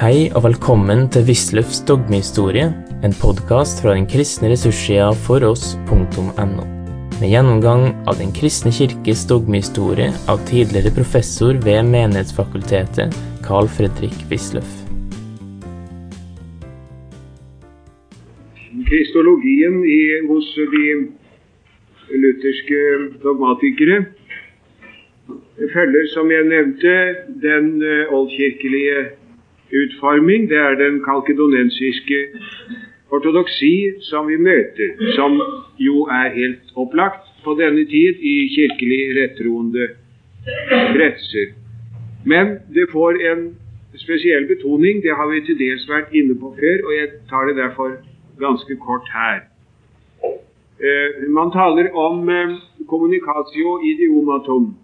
Hei og velkommen til Wisløffs dogmehistorie, en podkast fra den kristne ressurssida foross.no. Med gjennomgang av Den kristne kirkes dogmehistorie av tidligere professor ved Menighetsfakultetet, Carl Fredrik Wisløff. Kristologien i, hos de lutherske dogmatikere følger, som jeg nevnte, den eh, oldkirkelige utforming. Det er den kalkedonensiske ortodoksi som vi møter, som jo er helt opplagt på denne tid i kirkelig rettroende kretser. Men det får en spesiell betoning. Det har vi til dels vært inne på før, og jeg tar det derfor ganske kort her. Eh, man taler om eh, idiomatum,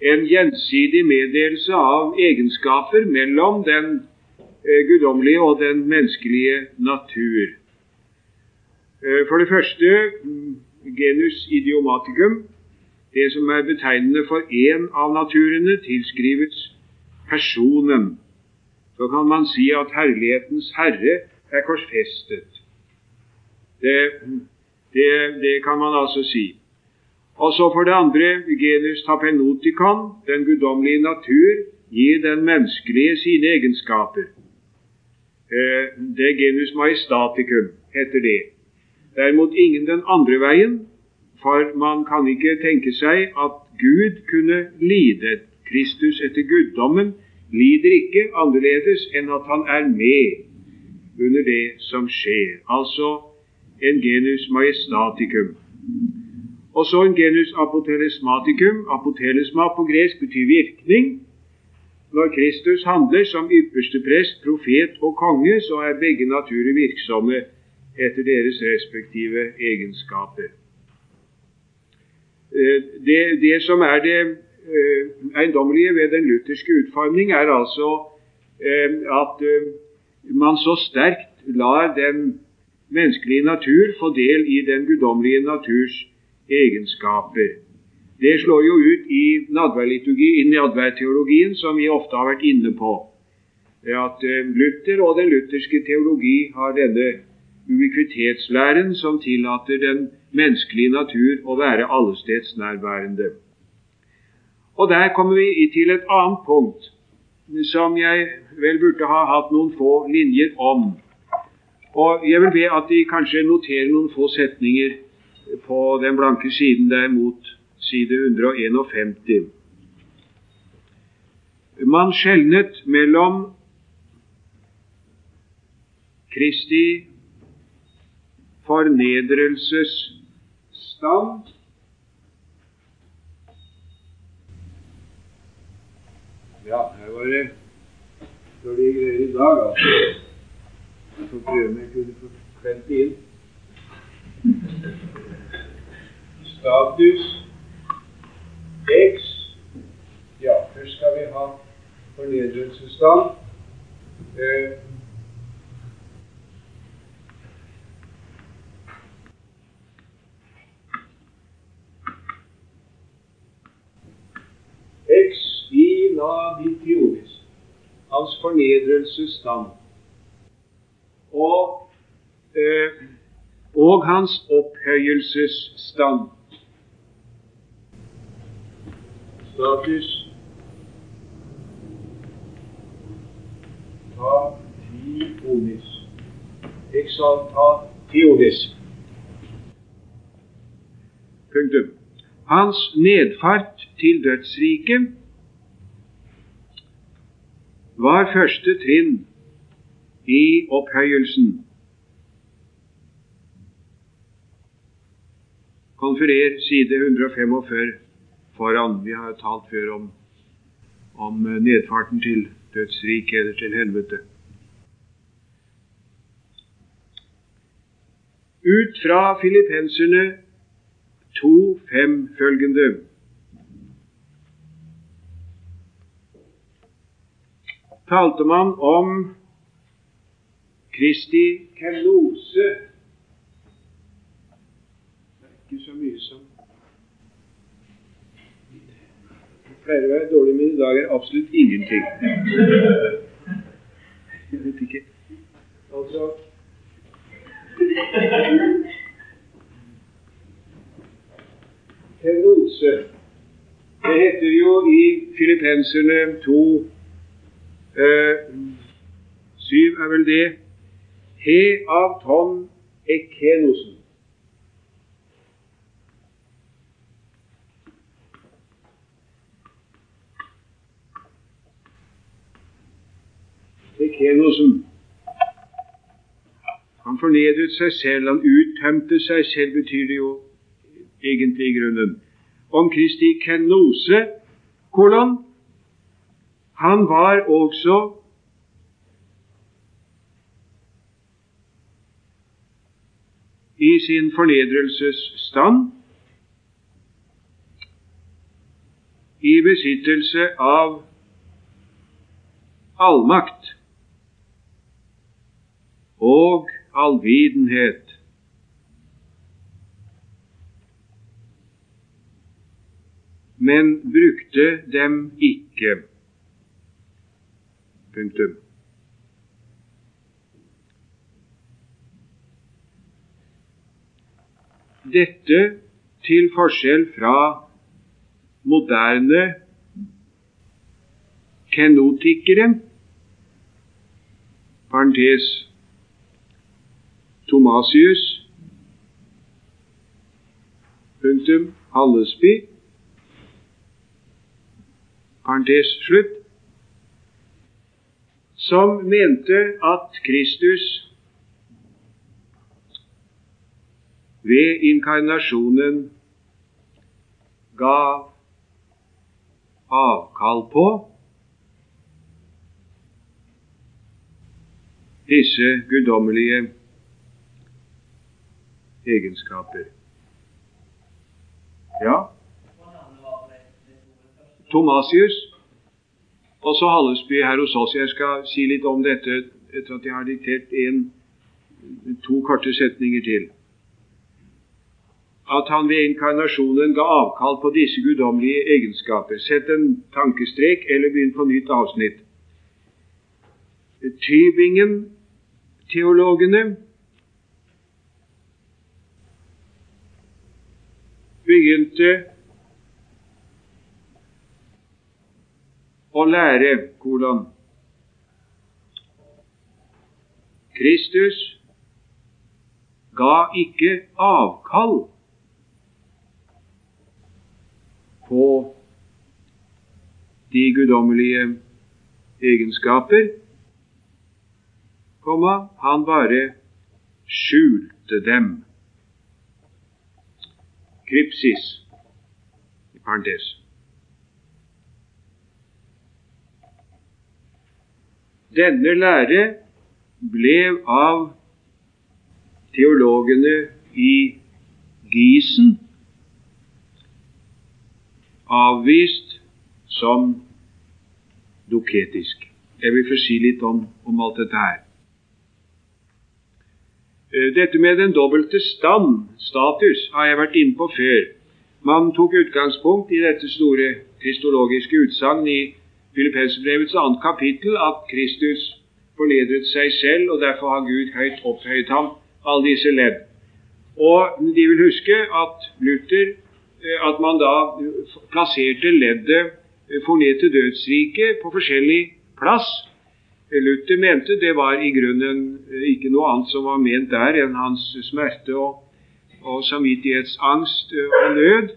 en gjensidig meddelelse av egenskaper mellom den eh, guddommelige og den menneskelige natur. Eh, for det første mm, genus idiomaticum. Det som er betegnende for én av naturene, tilskrives personen. Så kan man si at herlighetens herre er korsfestet. Det, det, det kan man altså si. Og så for det andre genus tapenotikon, den guddommelige natur, gir den menneskelige sine egenskaper. Eh, det er genus majestaticum, heter det. Derimot ingen den andre veien, for man kan ikke tenke seg at Gud kunne lide. Kristus etter guddommen lider ikke annerledes enn at han er med under det som skjer. Altså en genus majestaticum. Og så en genus apotelesmaticum. Apotelesma på gresk betyr virkning. Når Kristus handler som ypperste prest, profet og konge, så er begge naturer virksomme etter deres respektive egenskaper. Eh, det, det som er det eh, eiendommelige ved den lutherske utforming, er altså eh, at man så sterkt lar den menneskelige natur få del i den guddommelige naturs egenskaper. Det slår jo ut i nadværteologien, som vi ofte har vært inne på. At eh, Luther og den lutherske teologi har denne uvikvitetslæren som tillater den menneskelige natur å være allestedsnærværende. Og der kommer vi til et annet punkt som jeg vel burde ha hatt noen få linjer om. Og Jeg vil be at De kanskje noterer noen få setninger på den blanke siden der mot side 151. Man skjelnet mellom Kristi fornedrelsesstand Ja, her var det dårlige greier i dag, altså. Jeg får prøve om jeg kunne få klemt inn status X Ja, først skal vi ha fornedrelsesstand. Eh, X i laditionis, hans fornedrelsesstand. Og, eh, og hans opphøyelsesstand. status Tationis. Exaltationis. Punktum. Hans nedfart til dødsriket var første trinn i opphøyelsen. Konferer side 145 foran. Vi har talt før om, om eh, nedfarten til dødsriket eller til helvete. Ut fra filippenserne 2.5 følgende talte man om Kristi kelose. Det ikke så mye som pleier å være dårlig, men i dag er absolutt ingenting. Jeg vet ikke. Altså Tenose. Det heter jo i Filippenserne 2 eh, 7 er vel det He av ton ekenosen. Ekenosen. Han fornedret seg selv, han uttømte seg selv, betyr det jo egentlig i grunnen. Om Kristi kenose, kolon, han var også i sin fornedrelsesstand i besittelse av allmakt og allvidenhet. Men brukte dem ikke. Punktum. Dette til forskjell fra moderne kenotikere, parentes Thomasius, punktum, Hallesby, parentes. Slutt, som mente at Kristus ved inkarnasjonen gav avkall på disse guddommelige egenskaper. Ja. Tomasius, også Hallesby her hos oss. Jeg skal si litt om dette etter at jeg har diktert en, to korte setninger til. At han ved inkarnasjonen ga avkall på disse guddommelige egenskaper. Sett en tankestrek, eller begynn på nytt avsnitt. Tybingen-teologene begynte å lære kolon. Kristus ga ikke avkall på de guddommelige egenskaper, han bare skjulte dem krypsis i parentes. Denne lære ble av teologene i Gisen avvist som doketisk. Jeg vil få si litt om, om alt dette her. Eh, dette med den dobbelte stand, status, har jeg vært inne på før. Man tok utgangspunkt i dette store kristologiske utsagn i Filippenserbrevets annet kapittel at Kristus fornedret seg selv, og derfor har Gud høyt opphøyet ham, alle disse ledd. Og de vil huske at Luther eh, at man da plasserte leddet for ned til dødsriket på forskjellig plass Luther mente det var i grunnen eh, ikke noe annet som var ment der enn hans smerte og, og samvittighetsangst eh, og nød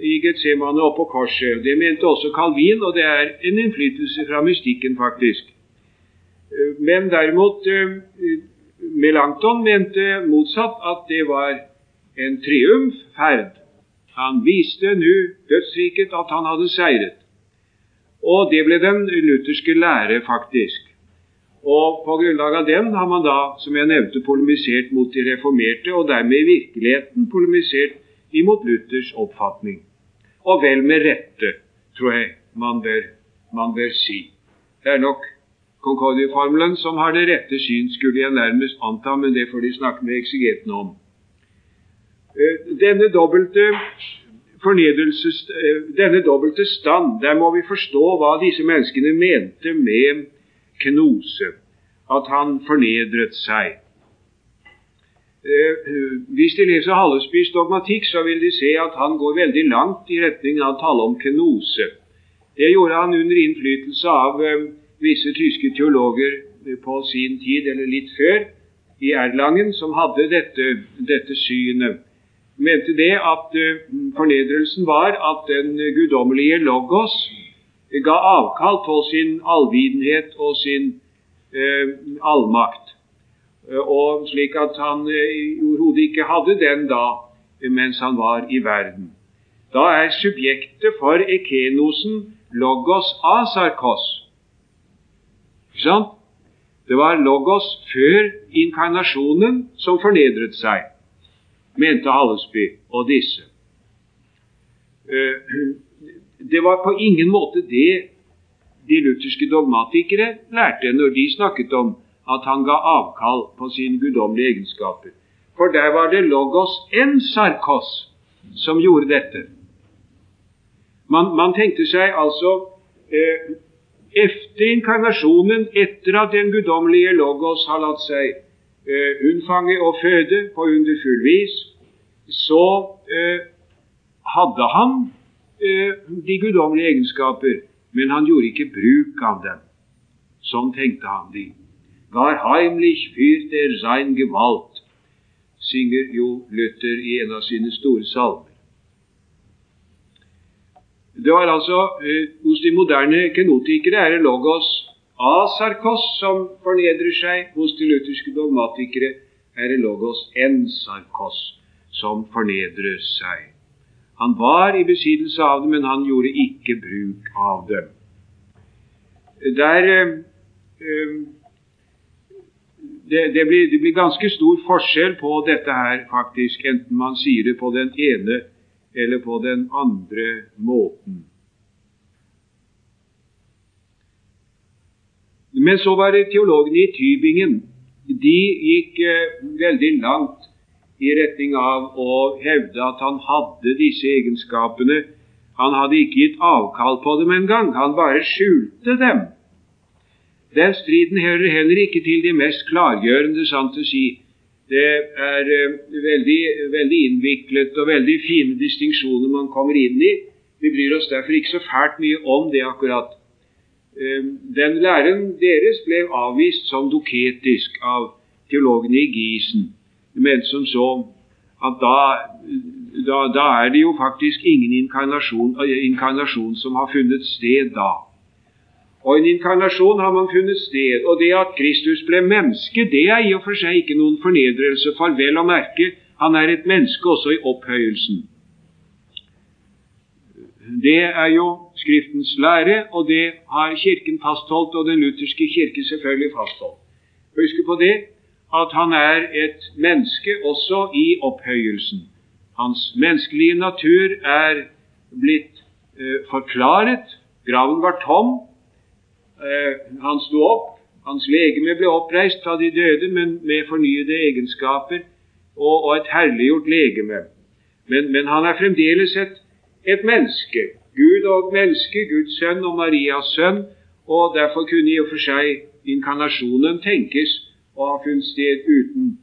i Getsemane og på korset. Det mente også Calvin, og det er en innflytelse fra mystikken, faktisk. Eh, men derimot Melanchthon mente motsatt, at det var en triumfferd. Han viste nå dødsriket at han hadde seiret. Og det ble den lutherske lære, faktisk. Og På grunnlag av den har man da, som jeg nevnte, polemisert mot de reformerte, og dermed i virkeligheten polemisert imot Luthers oppfatning. Og vel med rette, tror jeg man bør, man bør si. Det er nok Concordie-formelen som har det rette syn, skulle jeg nærmest anta, men det får de snakke med eksegetene om. Eh, denne dobbelte eh, denne dobbelte stand, der må vi forstå hva disse menneskene mente med knose. at han fornedret seg. Eh, hvis de leser Hallesbys dogmatikk, så vil de se at han går veldig langt i retning av å tale om kenose. Det gjorde han under innflytelse av eh, visse tyske teologer på sin tid, eller litt før, i Erlangen, som hadde dette, dette synet. Mente det at uh, fornedrelsen var at den guddommelige logos ga avkall på sin allvidenhet og sin eh, allmakt. Uh, og slik at han overhodet ikke hadde den da mens han var i verden. Da er subjektet for ekenosen logos asarkos. Ikke sant? Det var Logos før inkarnasjonen som fornedret seg, mente Hallesby og disse. Eh, det var på ingen måte det de lutherske dogmatikere lærte når de snakket om at han ga avkall på sine guddommelige egenskaper. For der var det logos en sarkos som gjorde dette. Man, man tenkte seg altså eh, efter inkarnasjonen, etter at den guddommelige logos har latt seg eh, unnfange og føde på underfull vis, så eh, hadde han de guddommelige egenskaper, men han gjorde ikke bruk av dem. Sånn tenkte han de. Gar heimlich fyrt er sein Gewalt, synger jo Luther i en av sine store salmer. Det var altså eh, Hos de moderne kenotikere er det logos asarkos som fornedrer seg. Hos de lutherske dogmatikere er det logos ensarkos som fornedrer seg. Han var i besittelse av det, men han gjorde ikke bruk av dem. Der, eh, eh, det, det, blir, det, blir, ganske stor forskjell på dette her, faktisk, enten man sier det på den ene eller på den andre måten. Men så var det teologene i Tybingen. De gikk eh, veldig langt i retning av å hevde at han hadde disse egenskapene. Han hadde ikke gitt avkall på dem engang, han bare skjulte dem. Den striden hører heller ikke til de mest klargjørende, sant å si, det er uh, veldig, veldig, innviklet og veldig fine distinksjoner man kommer inn i. Vi bryr oss derfor ikke så fælt mye om det akkurat. Uh, den læren deres ble avvist som doketisk av teologene i Gisen. Mente som så at da, da, da, er det jo faktisk ingen inkarnasjon, inkarnasjon som har funnet sted da. Og en inkarnasjon har man funnet sted. Og det at Kristus ble menneske, det er i og for seg ikke noen fornedrelse. For vel å merke, han er et menneske også i opphøyelsen. Det er jo Skriftens lære, og det har Kirken fastholdt, og den lutherske kirke selvfølgelig fastholdt. Husk på det at han er et menneske også i opphøyelsen. Hans menneskelige natur er blitt eh, forklaret. Graven var tom, Eh, han sto opp. Hans legeme ble oppreist fra de døde, men med fornyede egenskaper og, og et herliggjort legeme. Men, men, han er fremdeles et, et menneske. Gud og menneske, Guds sønn og Marias sønn. Og derfor kunne i og for seg inkarnasjonen tenkes å ha funnet sted uten,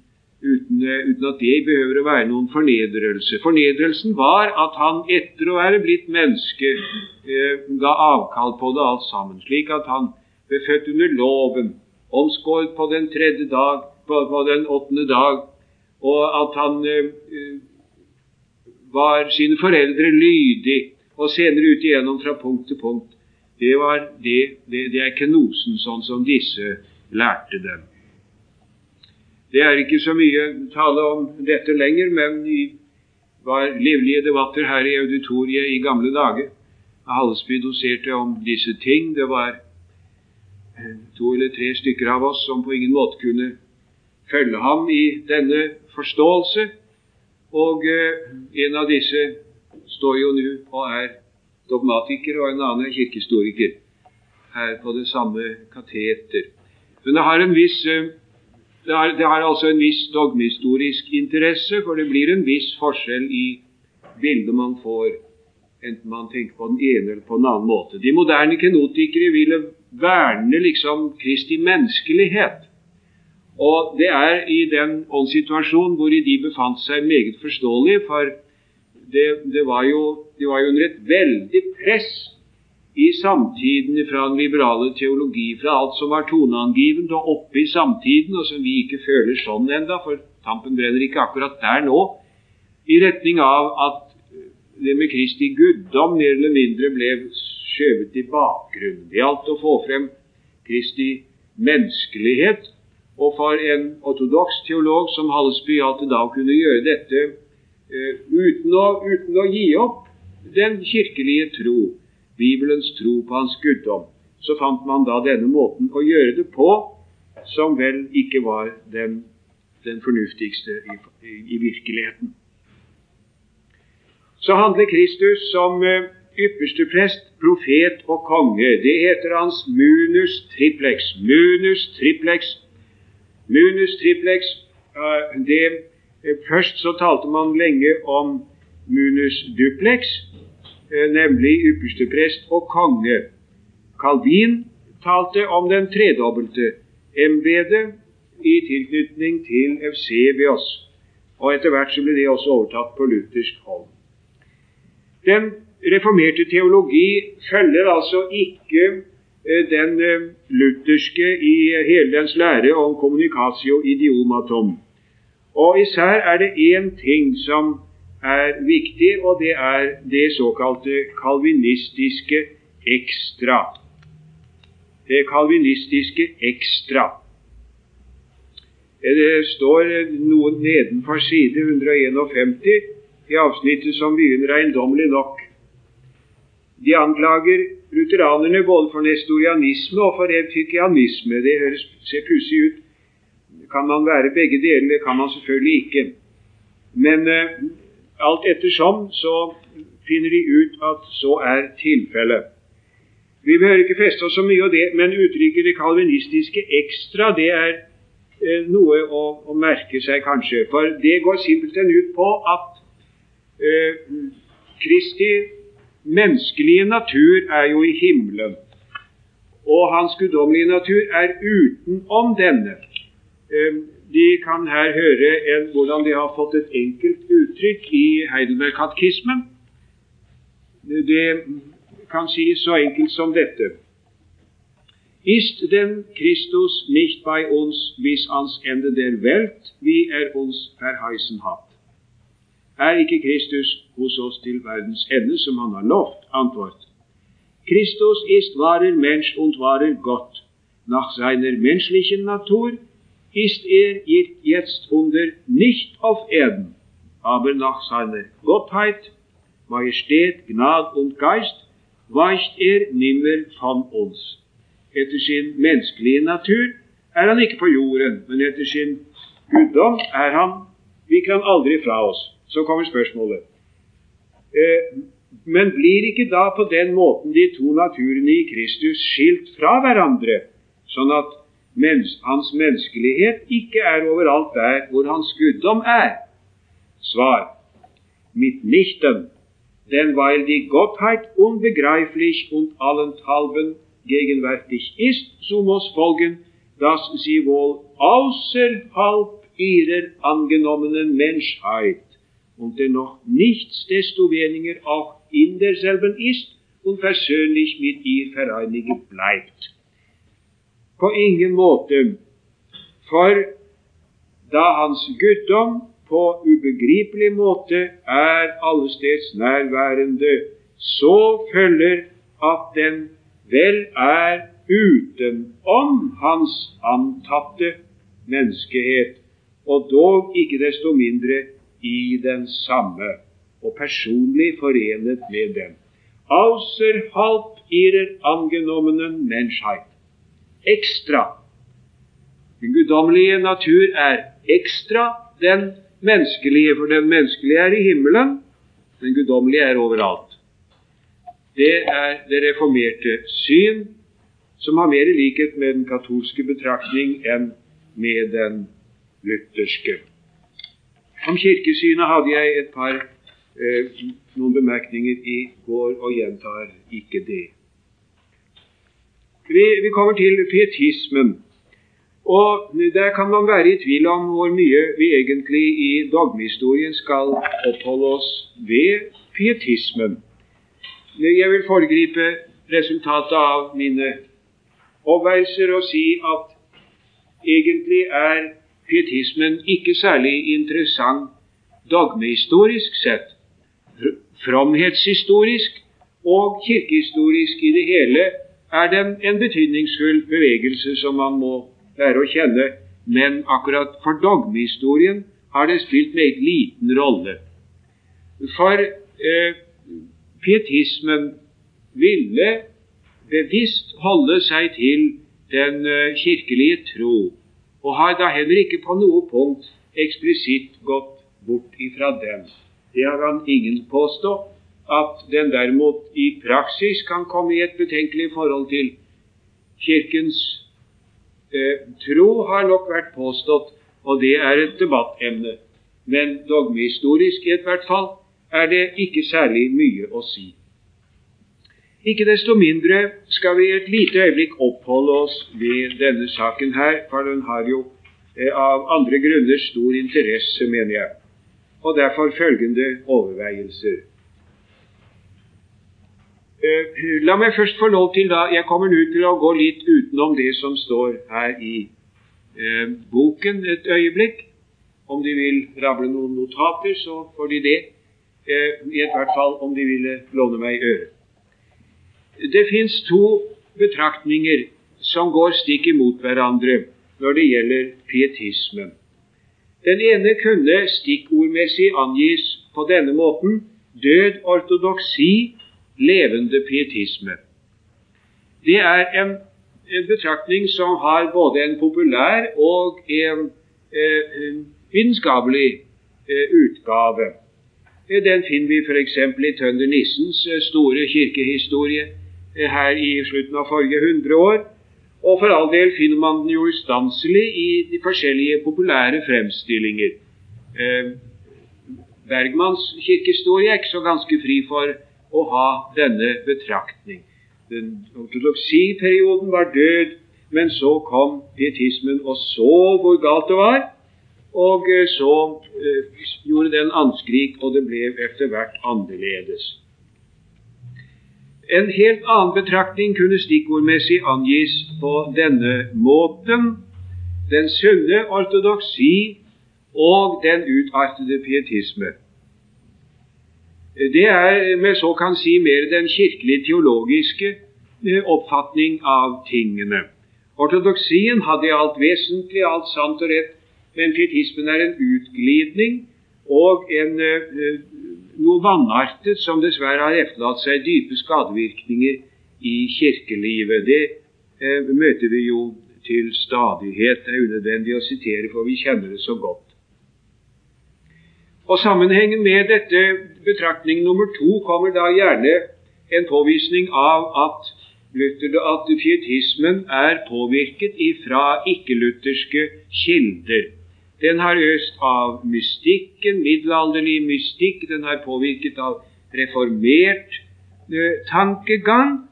uten, eh, uten, at det behøver å være noen fornedrelse. Fornedrelsen var at han etter å være blitt menneske eh, ga avkall på det alt sammen, slik at han ble født under loven, omskåret på den tredje dag, på, på den åttende dag, og at han eh, var sine foreldre lydig, og senere ut igjennom fra punkt til punkt. Det, var det, det, det er kenosen, sånn som disse lærte dem. Det er ikke så mye tale om dette lenger, men i var livlige debatter her i auditoriet i gamle dager. Hallesby doserte om disse ting. Det var to eller tre stykker av oss som på ingen måte kunne følge ham i denne forståelse. Og eh, en av disse står jo nå og er dogmatiker, og en annen er kirkehistoriker her på det samme kateter. Men det har, en viss, eh, det, har, det har altså en viss dogmehistorisk interesse, for det blir en viss forskjell i bildet man får, enten man tenker på den ene eller på den annen måte. De moderne kenotikere ville verne liksom Kristi menneskelighet. Og det er i den åndssituasjonen hvor de befant seg, meget forståelig, for det, det, var jo, de var jo under et veldig press i samtiden fra den liberale teologi, fra alt som var toneangivende og oppe i samtiden, og som vi ikke føler sånn enda, for tampen brenner ikke akkurat der nå, i retning av at det med Kristi guddom mer eller mindre ble skjøvet i bakgrunnen. Det gjaldt å få frem Kristi menneskelighet. Og for en ortodoks teolog som Hallesby gjaldt det da å kunne gjøre dette uh, uten, å, uten å gi opp den kirkelige tro, Bibelens tro på Hans guddom. Så fant man da denne måten å gjøre det på, som vel ikke var den, den fornuftigste i, i, i virkeligheten. Så handler Kristus som uh, ypperste prest, profet og konge. Det heter hans munus triplex. Munus triplex. Munus triplex det, eh, Først så talte man lenge om munus duplex, eh, nemlig yppersteprest og konge. Calvin talte om den tredobbelte embetet i tilknytning til Eusebios, og etter hvert så ble det også overtatt på luthersk hold. Den reformerte teologi følger altså ikke eh, den eh, lutherske i hele dens lære om communicatio idiomatum. Og især er det én ting som er viktig, og det er det såkalte kalvinistiske ekstra. Det kalvinistiske ekstra. Det står noe nedenfor side 151 i avsnittet som begynner eiendommelig nok. De anklager lutheranerne både for nestorianisme og for evtykianisme. Det høres, ser pussig ut. Kan man være begge deler? Det kan man selvfølgelig ikke. Men uh, alt ettersom så finner de ut at så er tilfellet. Vi behøver ikke feste oss så mye av det, men uttrykket det kalvinistiske ekstra, det er eh, noe å, å, merke seg, kanskje. For det går simpelthen ut på at eh, Kristi menneskelige natur er jo i himmelen, og hans guddommelige natur er utenom denne. Ehm, de kan her høre en, hvordan de har fått et enkelt uttrykk i Heidelberg-katekismen. Det kan sies så enkelt som dette. Ist denn Christus nicht bei uns bis ans Ende der Welt, wie er uns verheißen hat? Er ikke Kristus hos oss til verdens ende, som han har lovt? Antwort. Christus ist wahrer Mensch und wahrer Gott. Nach seiner menschlichen Natur ist er jetzt Wunder nicht auf Erden, aber nach seiner Gottheit, Majestät, Gnad und Geist weicht er nimmer von uns. Etter sin menneskelige natur er han ikke på jorden, men etter sin guddom er han, Vi kan aldri fra oss. Så kommer spørsmålet. Eh, men blir ikke da på den måten de to naturene i Kristus skilt fra hverandre, sånn at mens, hans menneskelighet ikke er overalt der hvor hans guddom er? Svar. Mitnichten, denn weil die Gottheit unbegreiflich und allenthalben gegenwärtig ist, so muss folgen, dass sie wohl außerhalb ihrer angenommenen Menschheit und dennoch nichtsdestoweniger auch in derselben ist und persönlich mit ihr vereinigt bleibt. På ingen måte, for da Hans guddom på ubegripelig måte er allesteds nærværende, så følger at den vel er utenom hans antatte menneskehet, og dog ikke desto mindre i den samme og personlig forenet med dem. Außerhalb ihrer angenommenen Menschheit. Ekstra. Den guddommelige natur er ekstra den menneskelige, for den menneskelige er i himmelen, den guddommelige er overalt. Det er det reformerte syn, som har mer i likhet med den katolske betraktning enn med den lutherske. Om kirkesynet hadde jeg et par eh, noen bemerkninger i går, og gjentar ikke det. Vi, vi kommer til pietismen. Og Der kan man være i tvil om hvor mye vi egentlig i dogmehistorien skal oppholde oss ved pietismen. Jeg vil foregripe resultatet av mine oppveielser og si at egentlig er pietismen ikke særlig interessant dogmehistorisk sett. Fromhetshistorisk og kirkehistorisk i det hele er den en betydningsfull bevegelse som man må lære å kjenne, men akkurat for dogmehistorien har det spilt meget liten rolle. For eh, pietismen ville bevisst holde seg til den eh, kirkelige tro, og har da heller ikke på noe punkt eksplisitt gått bort ifra den. Det har han ingen påstå. At den derimot i praksis kan komme i et betenkelig forhold til Kirkens eh, tro, har nok vært påstått, og det er et debattemne. Men dogmehistorisk i hvert fall er det ikke særlig mye å si. Ikke desto mindre skal vi et lite øyeblikk oppholde oss ved denne saken her, for den har jo eh, av andre grunner stor interesse, mener jeg, og derfor følgende overveielser. Eh, la meg først få lov til da, Jeg kommer nå til å gå litt utenom det som står her i eh, boken et øyeblikk. Om de vil rable noen notater, så får de det. Eh, I hvert fall om de ville låne meg øret. Det fins to betraktninger som går stikk imot hverandre når det gjelder pietismen. Den ene kunne stikkordmessig angis på denne måten død ortodoksi, levende pietisme. Det er en, en betraktning som har både en populær og en eh, vitenskapelig eh, utgave. Den finner vi f.eks. i Tønder Nissens eh, store kirkehistorie her i slutten av forrige hundre år. Og for all del finner man den jo ustanselig i de forskjellige populære fremstillinger. Eh, Bergmanns kirkehistorie er ikke så ganske fri for å ha denne betraktning. Den ortodoksiperioden var død, men så kom pietismen og så hvor galt det var. Og eh, så eh, gjorde den anskrik, og det ble etter hvert annerledes. En helt annen betraktning kunne stikkordmessig angis på denne måten den sunne ortodoksi og den utartede pietisme. Det er, med så kan si, mer den kirkelige teologiske eh, oppfatning av tingene. Ortodoksien hadde i alt vesentlig alt sant og rett, men pietismen er en utglidning og en uh, noe vannartet som dessverre har efterlatt seg dype skadevirkninger i kirkelivet. Det eh, møter vi jo til stadighet. Det er unødvendig å sitere, for vi kjenner det så godt. Og Sammenhengen med dette betraktning nummer to kommer da gjerne en påvisning av at, Luther, at pietismen er påvirket ifra ikke-lutherske kilder. Den har øst av mystikken, middelalderlig mystikk. Den har påvirket av reformert uh, tankegang.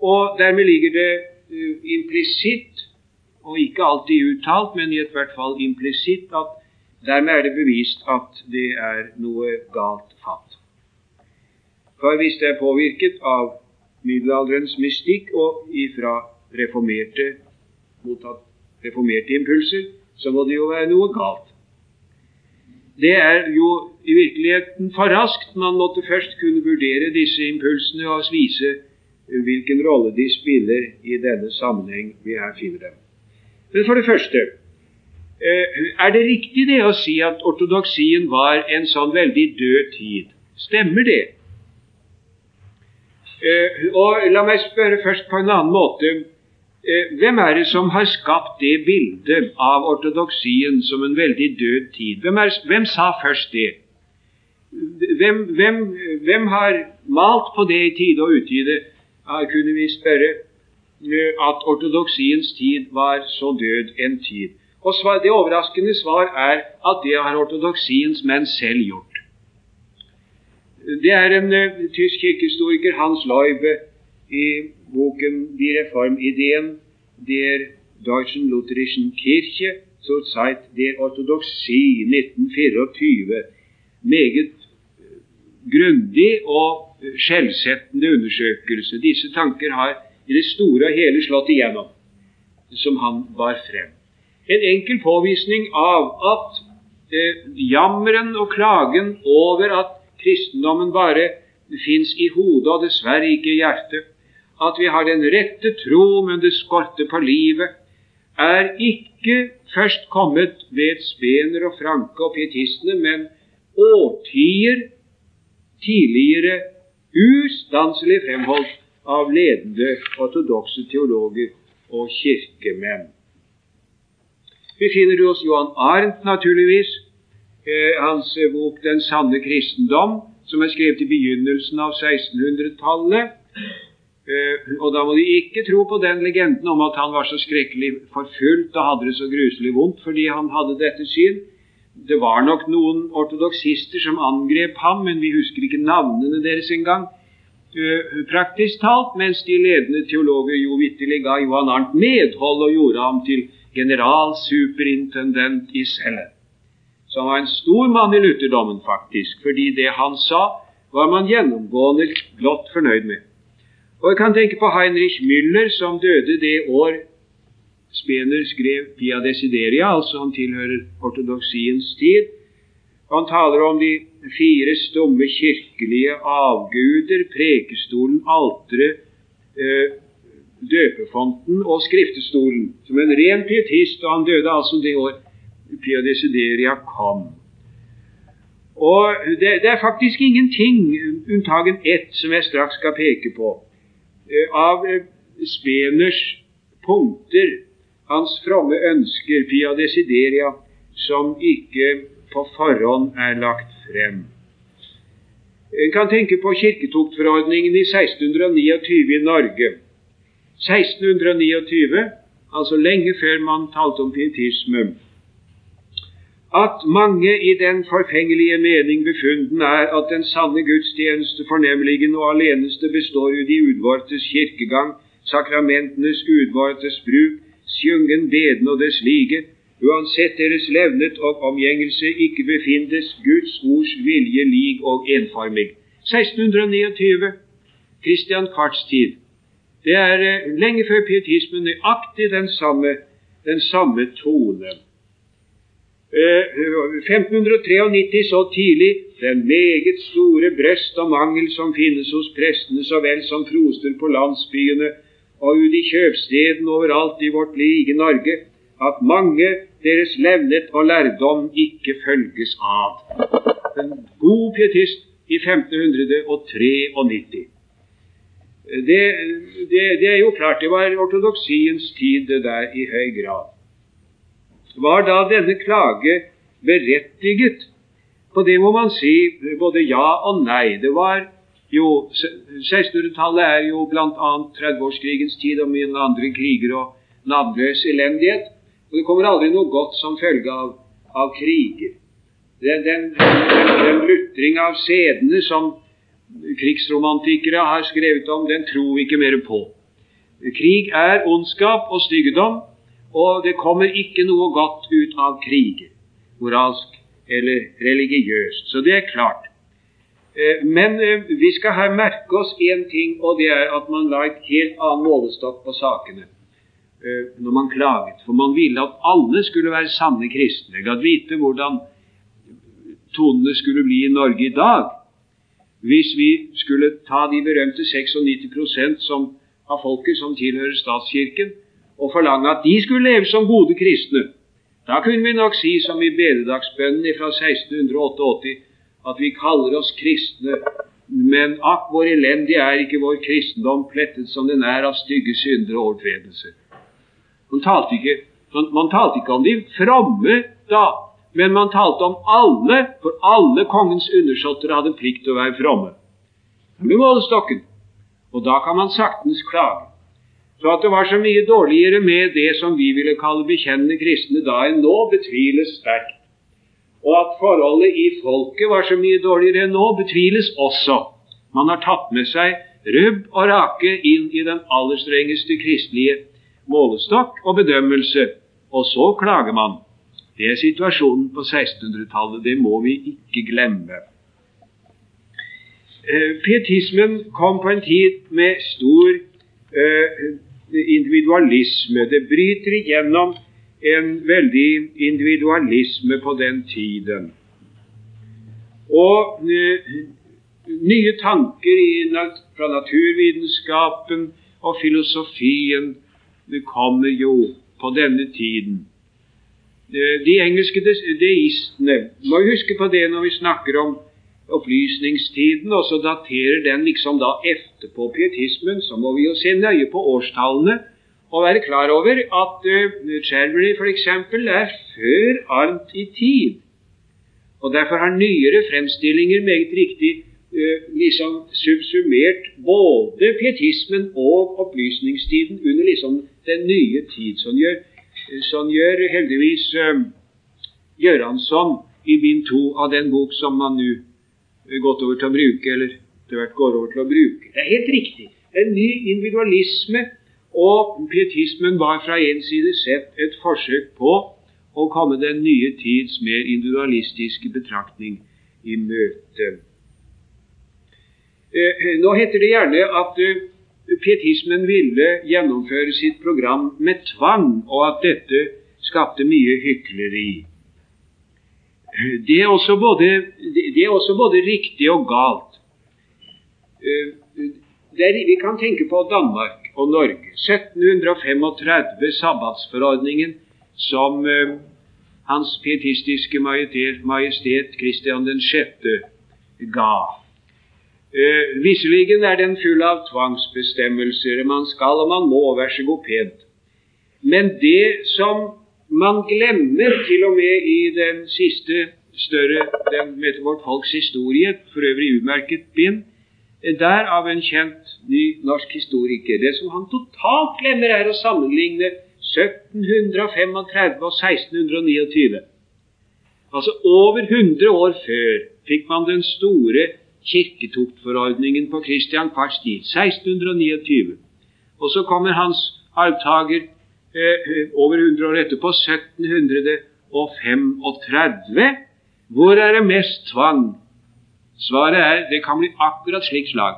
Og dermed ligger det uh, implisitt, og ikke alltid uttalt, men i hvert fall implisitt, at dermed er det bevist at det er noe galt fatt. For hvis det er påvirket av middelalderens mystikk og ifra reformerte, mottatt reformerte impulser, så må det jo være noe galt. Det er jo i virkeligheten for raskt. Man måtte først kunne vurdere disse impulsene og vise hvilken rolle de spiller i denne sammenheng vi her finner dem. Men for det første eh, er det riktig det å si at ortodoksien var en sånn veldig død tid? Stemmer det? Eh, og La meg spørre først på en annen måte. Eh, hvem er det som har skapt det bildet av ortodoksien som en veldig død tid? Hvem, er, hvem sa først det? Hvem, hvem, hvem, har malt på det i tide og utide? Ja, kunne vi spørre eh, at ortodoksiens tid var så død en tid. Og Det overraskende svar er at det har ortodoksiens menn selv gjort. Det er en uh, tysk kirkehistoriker, Hans Leube, i boken 'De reformideen', der Deutschen Lutherischen Kirche zur Zeit der Orthodoxie 1924 meget eh, grundig og skjellsettende undersøkelse. Disse tanker har i det store og hele slått igjennom, som han bar frem. En enkel påvisning av at eh, jammeren og klagen over at kristendommen bare fins i hodet og dessverre ikke i hjertet, at vi har den rette tro, men det skorter på livet, er ikke først kommet ved Spener og Franke og pietistene, men årtier tidligere ustanselig fremholdt av ledende ortodokse teologer og kirkemenn. Vi finner det hos Johan Arnt, naturligvis. Eh, hans bok 'Den sanne kristendom', som er skrevet i begynnelsen av 1600-tallet. Eh, og da må de ikke tro på den legenden om at han var så skrekkelig forfulgt og hadde det så gruselig vondt fordi han hadde dette syn. Det var nok noen ortodoksister som angrep ham, men vi husker ikke navnene deres engang. Praktisk talt, mens de ledende teologer jo vitterlig ga Johan Arnt medhold og gjorde ham til generalsuperintendent i cellen. Som var en stor mann i lutherdommen, faktisk, fordi det han sa, var man gjennomgående blott fornøyd med. Og jeg kan tenke på Heinrich Müller, som døde det år Spener skrev Pia Desideria, altså han tilhører ortodoksiens tid. Han taler om de fire stumme kirkelige avguder, prekestolen, alteret, eh, døpefonten og skriftestolen, som en ren pietist, og han døde altså det år Pia Desideria kom. Og det, det er faktisk ingenting, unntagen ett, som jeg straks skal peke på, Eh, av eh, Speners punkter, hans fromme ønsker, Pia Desideria, som ikke på forhånd er lagt frem. En kan tenke på kirketoktforordningen i 1629 i Norge. 1629, altså lenge før man talte om pietisme at mange i den forfengelige mening befunden er at den sanne gudstjeneste fornemligen og aleneste består i de udvortes kirkegang, sakramentenes udvortes bruk, sjungen beden og dess like, uansett deres levnet og omgjengelse ikke befindes Guds ords vilje lig og enformig. 1629, Christian Kvarts tid. Det er eh, lenge før pietismen nøyaktig den samme, den samme tone. 1593 så tidlig den meget store brøst og mangel som finnes hos prestene så vel som proster på landsbyene og ute i kjøpstedene overalt i vårt like Norge, at mange deres levnet og lærdom ikke følges av. En god pietist i 1593. Det, det, det er jo klart det var ortodoksiens tid, det der, i høy grad. Var da denne klage berettiget? På det må man si både ja og nei. Det var jo 1600-tallet er jo bl.a. 30-årskrigens tid og mye andre kriger og navnløs elendighet. Og det kommer aldri noe godt som følge av, av kriger. Den, den, den, den lutring av sedene som krigsromantikere har skrevet om, den tror vi ikke mer på. Krig er ondskap og styggedom, og det kommer ikke noe godt ut av kriger, moralsk eller religiøst. Så det er klart. Eh, men eh, vi skal her merke oss én ting, og det er at man la et helt annen målestokk på sakene eh, når man klaget. For man ville at alle skulle være sanne kristne. Gadd vite hvordan tonene skulle bli i Norge i dag hvis vi skulle ta de berømte 96% som, av folket som tilhører statskirken, og forlange at de skulle leve som gode kristne. Da kunne vi nok si som i bededagsbønnen fra 1688 at vi kaller oss kristne, men akk, hvor elendig er ikke vår kristendom plettet som den er av stygge syndere og overtredelser. Man talte, ikke, man talte ikke om de fromme da, men man talte om alle, for alle kongens undersåtter hadde plikt til å være fromme. Det ble målestokken. Og da kan man saktens klage. Så at det var så mye dårligere med det som vi ville kalle bekjennende kristne da enn nå, betviles sterkt. Og at forholdet i folket var så mye dårligere enn nå, betviles også. Man har tatt med seg rubb og rake inn i den aller strengeste kristelige målestokk og bedømmelse, og så klager man. Det er situasjonen på 1600-tallet. Det må vi ikke glemme. Eh, pietismen kom på en tid med stor eh, individualisme. Det bryter igjennom en veldig individualisme på den tiden. Og eh, nye tanker fra naturvitenskapen og filosofien kommer jo på denne tiden. Eh, de engelske deistene må huske på det når vi snakker om opplysningstiden, og så daterer den liksom da etterpå pietismen, så må vi jo se nøye på årstallene og være klar over at uh, Cherbury f.eks. er før Arnt i tid. Og Derfor har nyere fremstillinger meget riktig uh, liksom subsumert både pietismen og opplysningstiden under liksom den nye tid. Sånn gjør Sånn gjør heldigvis uh, Gjøransson i bind to av den bok som man nå gått over til å bruke, eller etter hvert går over til å bruke. Det er helt riktig. En ny individualisme og pietismen var fra en side sett et forsøk på å komme den nye tids mer individualistiske betraktning i møte. Eh, nå heter det gjerne at eh, pietismen ville gjennomføre sitt program med tvang, og at dette skapte mye hykleri. Det er også både, er også både riktig og galt. Der, vi kan tenke på Danmark og Norge. 1735, sabbatsforordningen som eh, Hans pietistiske majestet, majestet Kristian 6. ga. Uh, Visselig er den full av tvangsbestemmelser. Man skal og man må, vær så god pent. Men det som man glemmer, til og med i den siste større den, heter Vårt folks historie, for øvrig umerket bind, der av en kjent ny norsk historiker. Det som han totalt glemmer, er å sammenligne 1735 og 1629. Altså over 100 år før fikk man den store kirketuktforordningen på Kristian Parts tid, 1629. Og så kommer hans arvtaker over 100 år etterpå, 1735. Hvor er det mest tvang? Svaret er det kan bli akkurat slikt slag.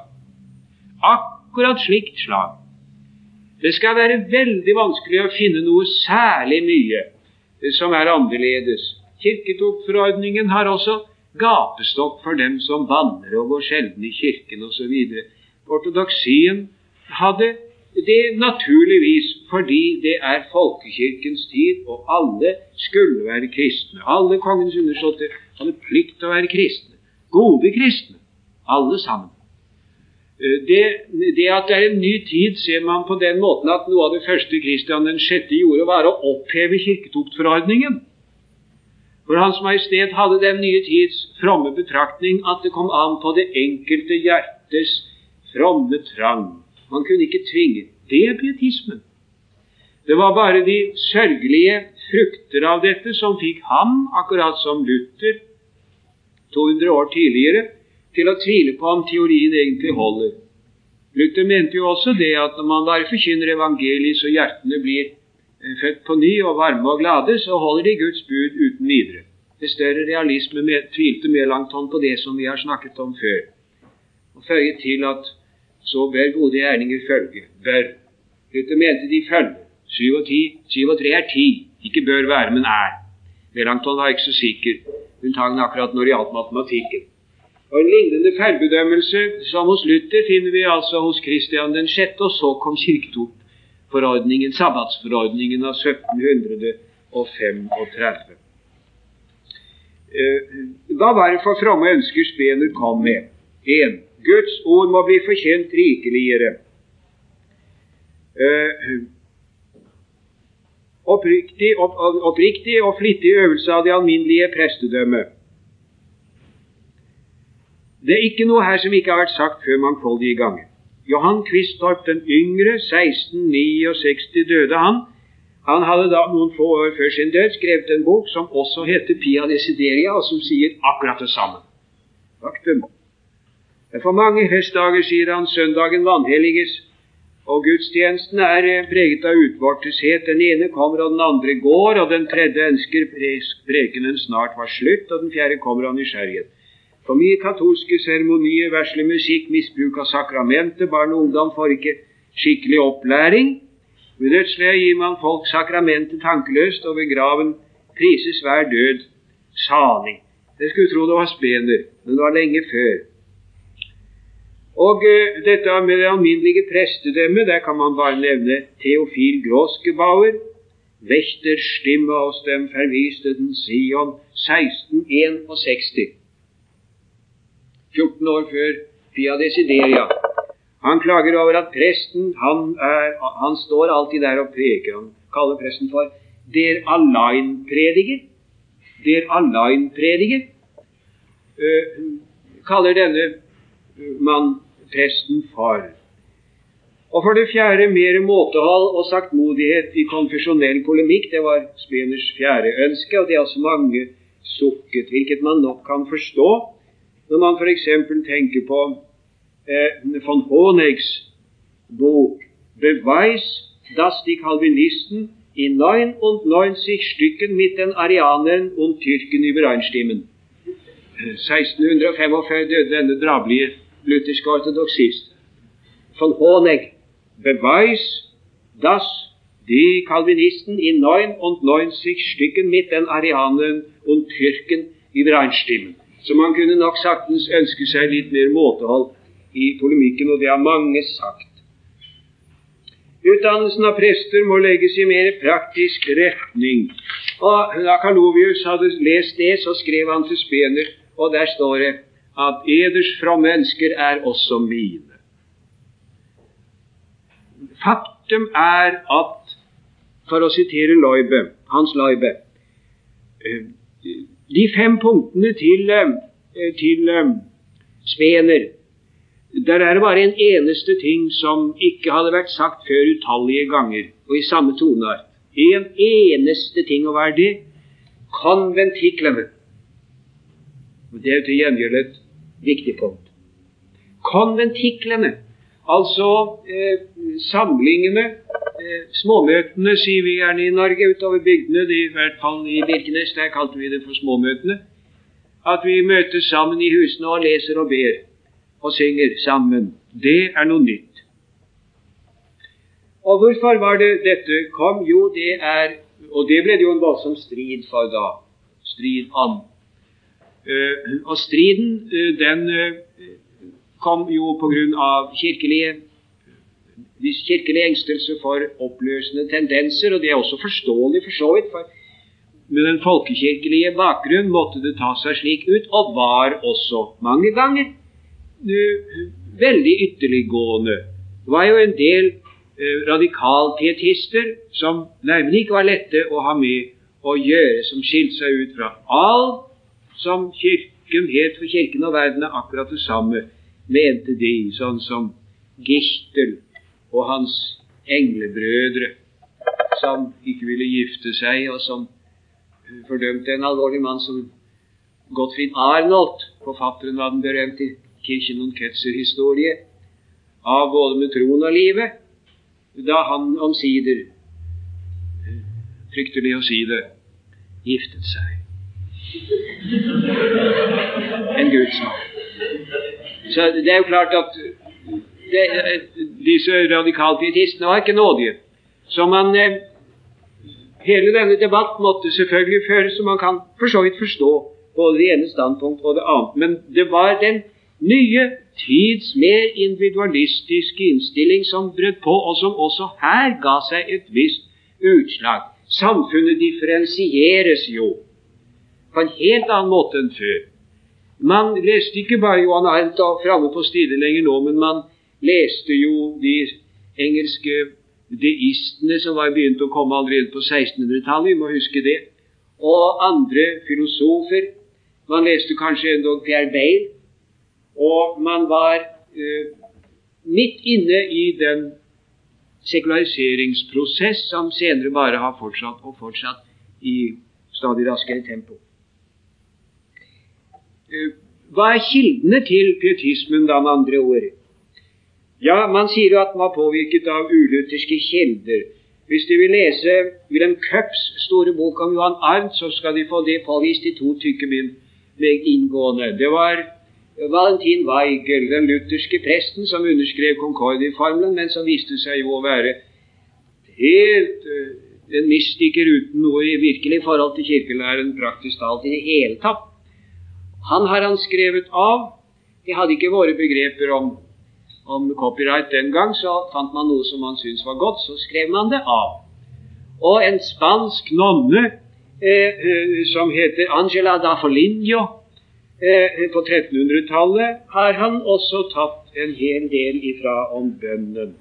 Akkurat slikt slag. Det skal være veldig vanskelig å finne noe særlig mye som er annerledes. Kirketuktforordningen har også gapestokk for dem som banner og går sjelden i kirken osv. Ortodoksien hadde det naturligvis fordi det er folkekirkens tid, og alle skulle være kristne. Alle kongens undersåtter hadde plikt til å være kristne. Gode kristne. Alle sammen. Eh, det, det, at det er en ny tid, ser man på den måten at noe av det første Kristian 6. gjorde, var å oppheve kirketoktforordningen. For Hans Majestet hadde den nye tids fromme betraktning at det kom an på det enkelte hjertes fromme trang. Man kunne ikke tvinge. Det er pietismen. Det var bare de sørgelige frukter av dette som fikk ham, akkurat som Luther 200 år tidligere, til å tvile på om teorien egentlig holder. Luther mente jo også det at når man bare forkynner evangeliet så hjertene blir Eh, født på ny og varme og glade, så holder de Guds bud uten videre. Det større realisme med, tvilte Melanchthon på det som vi har snakket om før, og føyet til at så bør gode gjerninger følge. Bør. Dette mente de følger. Syv og, ti, syv og tre er ti. Ikke bør være, men er. Melanchthon var ikke så sikker, unntagen akkurat når det gjaldt matematikken. Og En lignende feilbedømmelse som hos Luther finner vi altså hos Kristian 6., og så kom kirketok forordningen, sabbatsforordningen av 1735. Eh, hva var det for fromme ønsker Spener kom med? 1. Guds ord må bli forkjent rikeligere. Eh, oppriktig, opp, oppriktig og flittig øvelse av det alminnelige prestedømmet. Det er ikke noe her som ikke har vært sagt før mangfoldige ganger. Johan Quistorp den yngre, 1669 døde han. Han hadde da noen få år før sin død skrevet en bok som også heter Pia Desideria, og som sier akkurat det samme. Faktum. For mange festdager, sier han, søndagen vanhelliges, Og gudstjenesten er eh, preget av utvorteshet. Den ene kommer, og den andre går, og den tredje ønsker prekenen snart var slutt, og den fjerde kommer av nysgjerrighet. For mye katolske seremonier, verslig musikk, misbruk av sakramentet, barn og ungdom får ikke skikkelig opplæring. Ved dødsleiet gir man folk sakramentet tankeløst, og ved graven prises hver død salig. Jeg skulle tro det var spener, men det var lenge før. Og eh, dette med det alminnelige prestedømmet, der kan man bare nevne Theofil Gråskebauer. Wächterstimme aus dem verviste Sion 1661. 14 år før Pia Desideria. Han klager over at presten han, er, han står alltid der og preker. Han kaller presten for der Allein-prediger. Der Allein-prediger. Uh, kaller denne mann presten for. Og for det fjerde mer måtehold og saktmodighet i konfesjonell polemikk. Det var Speners fjerde ønske, og det er altså mange sukket, hvilket man nok kan forstå når man f.eks. tenker på eh, von Honegs bok 'Beweis, dass die Calvinisten i 99 stykken mit den Arianern und Tyrken übereinstimmen'. 1645 døde denne drabelige lutherske ortodoksister. Von Honeck beweis, dass die Calvinisten in 99 Stycken mit den Arianern und Tyrken übereinstimmen. Så man kunne nok saktens ønske seg litt mer måtehold i polemikken, og det har mange sagt. Utdannelsen av prester må legges i mer praktisk retning. Og Da Kalovius hadde lest det, så skrev han til Spener, og der står det at eders fra mennesker er også mine. Faktum er at, for å sitere Loibe, Hans Loibe eh, De fem punktene til, eh, til eh, Spener der er det bare en eneste ting som ikke hadde vært sagt før utallige ganger, og i samme toneart. En eneste ting, hva er det? Konventiklene. Det er til gjengjeld et viktig punkt. Konventiklene, altså eh, samlingene, eh, småmøtene, sier vi gjerne i Norge, utover bygdene, i hvert fall i Birkenes, der kalte vi det for småmøtene. At vi møtes sammen i husene og leser og ber og synger sammen. Det er noe nytt. Og hvorfor var det dette kom? Jo, det er Og det ble det jo en voldsom strid for da. Strid om. Eh, og striden eh, den eh, kom jo av kirkelige kirkelig engstelse for oppløsende tendenser, og det er også forståelig for så vidt. for med den folkekirkelige bakgrunn måtte det ta seg slik ut, og var også mange ganger veldig ytterliggående. Det var jo en del radikalpietister som nærmest ikke var lette å ha med å gjøre, som skilte seg ut fra alt som Kirken het for Kirken og verden er akkurat det samme, mente de, sånn som Gichtel og hans englebrødre, som ikke ville gifte seg, og som fordømte en alvorlig mann som Gottfried Arnold, forfatteren av den berømte Kirchen und Ketzer-historie, av både med troen og livet, da han omsider, fryktelig å si det, giftet seg en Guds mann. Så det er jo klart at det, disse radikalpietistene var ikke nådige. Så man eh, Hele denne debatt måtte selvfølgelig føres, så man kan for så vidt forstå både det ene standpunkt og det annet. Men det var den nye tids mer individualistiske innstilling som brøt på, og som også her ga seg et visst utslag. Samfunnet differensieres jo på en helt annen måte enn før. Man leste ikke bare Johan Arnt framme på stilen lenger nå, men man leste jo de engelske deistene som var begynt å komme allerede på 1600-tallet, vi må huske det, og andre filosofer. Man leste kanskje endog Pierre Bale, og man var eh, midt inne i den sekulariseringsprosess som senere bare har fortsatt og fortsatt i stadig raskere tempo. Eh, hva er kildene til pietismen, da, med andre ord? Ja, man sier jo at den var påvirket av ulutherske kilder. Hvis de vil lese Wilhelm Cups store bok om Johan Arnt, så skal de få det påvist i to tykke bind meget inngående. Det var Valentin Weigel, den lutherske presten, som underskrev Concordia-formelen, men som viste seg jo å være helt uh, en mystiker uten noe i virkelig forhold til kirkelæren praktisk talt i det hele tatt. Han har han skrevet av. De hadde ikke våre begreper om, om copyright den gang, så fant man noe som man syntes var godt, så skrev man det av. Og en spansk nonne eh, eh, som heter Angela da Foligno, Eh, på 1300-tallet har han også tatt en hel del ifra om bønnen.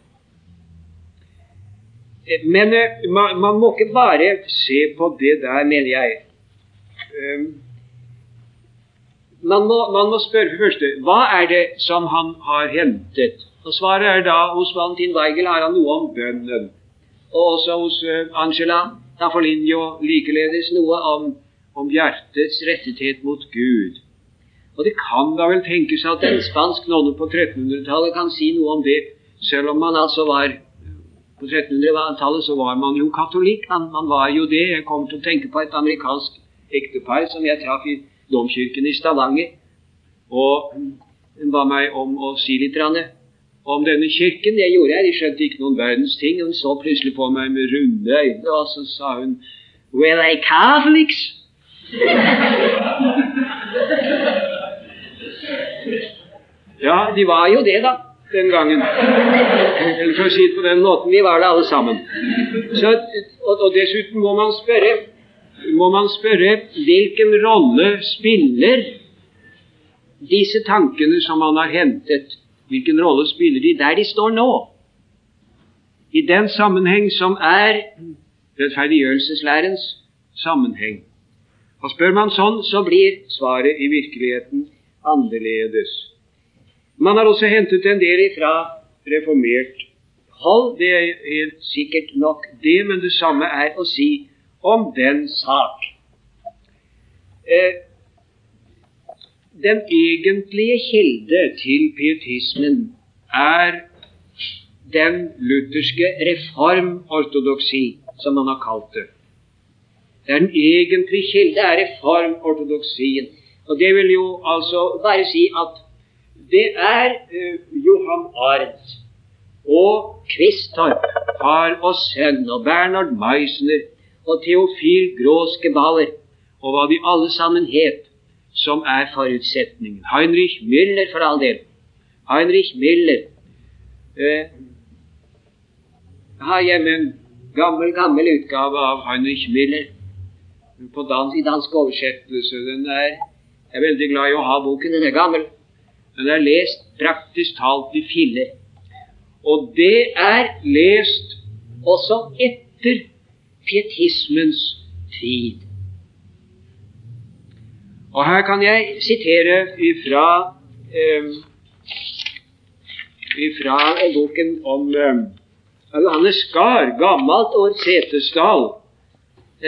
Eh, men eh, man, man, må ikke bare se på det der, mener jeg. Man må, man må spørre for første hva er det som han har hentet? Og Svaret er da hos Valentin Weigel har han noe om bønnen. Og også hos Angela Tafolinio likeledes noe om, om hjertets rettethet mot Gud. Og det kan da vel tenkes at en spansk nonne på 1300-tallet kan si noe om det, selv om man altså var På 1300-tallet så var man jo katolikk. Man, man, var jo det. Jeg kommer til å tenke på et amerikansk ektepar som jeg traff i domkirken i Stavanger. Og hun ba meg om å si litt om denne kirken. Det gjorde jeg. De skjønte ikke noen verdens ting. Hun så plutselig på meg med runde øyne, og så sa hun Well, I Catholics? Ja, de var jo det, da, den gangen. Eller for å si det på den måten, vi var det alle sammen. Så, og, og, dessuten må man spørre må man spørre hvilken rolle spiller disse tankene som man har hentet, hvilken rolle spiller de der de står nå? I den sammenheng som er rettferdiggjørelseslærens sammenheng. Og Spør man sånn, så blir svaret i virkeligheten annerledes. Man har også hentet en del ifra reformert hold. Det er helt sikkert nok det, men det samme er å si om den sak. Eh, den egentlige kilde til pietismen er den lutherske reformortodoksi, som man har kalt det. Den egentlige kilde er reformortodoksien. Og det vil jo altså bare si at det er uh, Johan Arendt og Quistorp, far og sønn, og Bernhard Meisner og Theofil Gråskebaler og hva de alle sammen het, som er forutsetningen. Heinrich Müller, for all del. Heinrich Müller. eh, har hjemme en gammel, gammel utgave av Heinrich Müller på dans, i dansk oversettelse. Den er, jeg er veldig glad i å ha boken. Den er gammel. Den er lest praktisk talt i filler. Og det er lest også etter pietismens tid. Og her kan jeg sitere ifra, um, ifra boken om um, Johannes Skar, gammelt år Setesdal,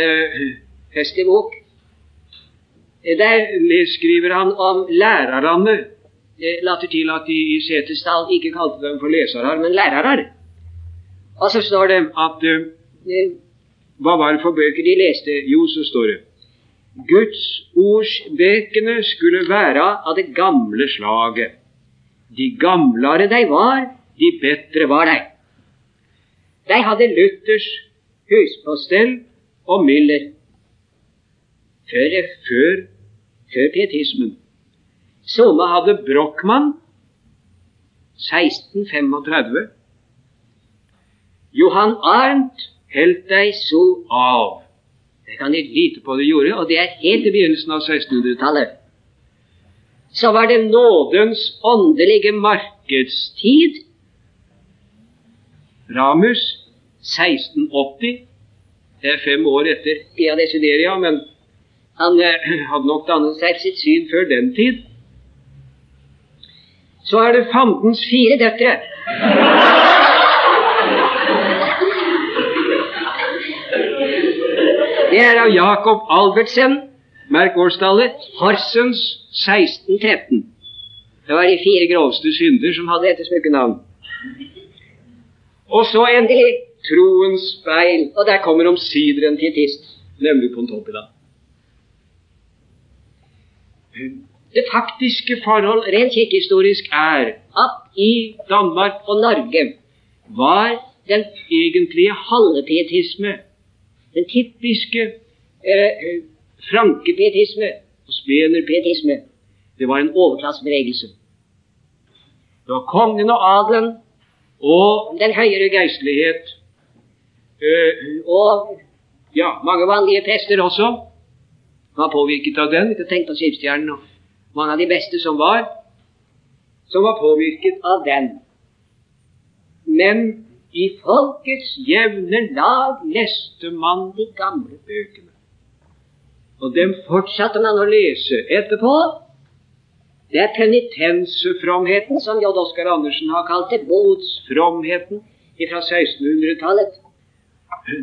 uh, festibok. Der skriver han om lærerne later til at de i Setesdal ikke kalte dem for lesere, men lærere. Og så står det at uh, Hva var det for bøker de leste? Jo, så står det Guds ordsbøkene skulle være av det gamle slaget. De gamlere de var, de bedre var de. De hadde Luthers huspostell og Müller før, før, før pietismen. Somme hadde Brochmann 1635. Johan Arnt holdt deg så av. Det kan de lite på det gjorde, og det er helt i begynnelsen av 1600-tallet. Så var det nådens åndelige markedstid. Ramus 1680. Det er fem år etter Ia Desideria, men han eh, hadde nok dannet seg sitt syn før den tid så er det fandens fire døtre. Det er av Jakob Albertsen, merk årstallet, Horsens 1613. Det var de fire groveste synder som hadde dette smykkenavn. Og så endelig troens speil, og der kommer omsider en pietist, nemlig Pontopila. Det faktiske forhold rent kirkehistorisk er at i Danmark og Norge var den egentlige halvpietisme, den typiske eh, frankepietisme og spenerpietisme, det var en overklassebevegelse. Det var kongen og adelen og den høyere geistlighet eh, og ja, mange vanlige prester også var påvirket av den. Ikke tenk på Skipsstjernen og mange av de beste som var, som var påvirket av den. Men i folkets jevne lag leste man de gamle bøkene. Og dem fortsatte man å lese etterpå. Det er penitensefromheten, som J. Oskar Andersen har kalt det, botsfromheten fra 1600-tallet.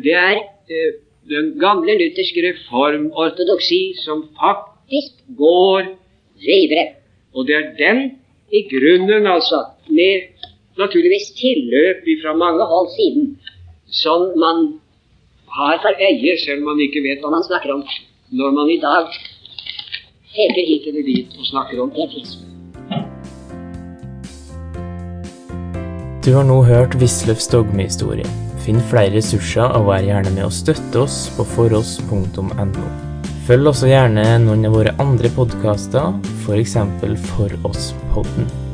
Det er eh, den gamle lutherske reformortodoksi som faktisk går videre. Og det er den i grunnen, altså, med naturligvis tilløp fra mange hold siden, som man har for øye, selv om man ikke vet hva man snakker om, når man i dag peker hit eller dit og snakker om etisme. Du har nå hørt Wisløffs dogmehistorie. Finn flere ressurser og vær gjerne med å støtte oss på foross.no. Følg også gjerne noen av våre andre podkaster, f.eks. For oss-podden.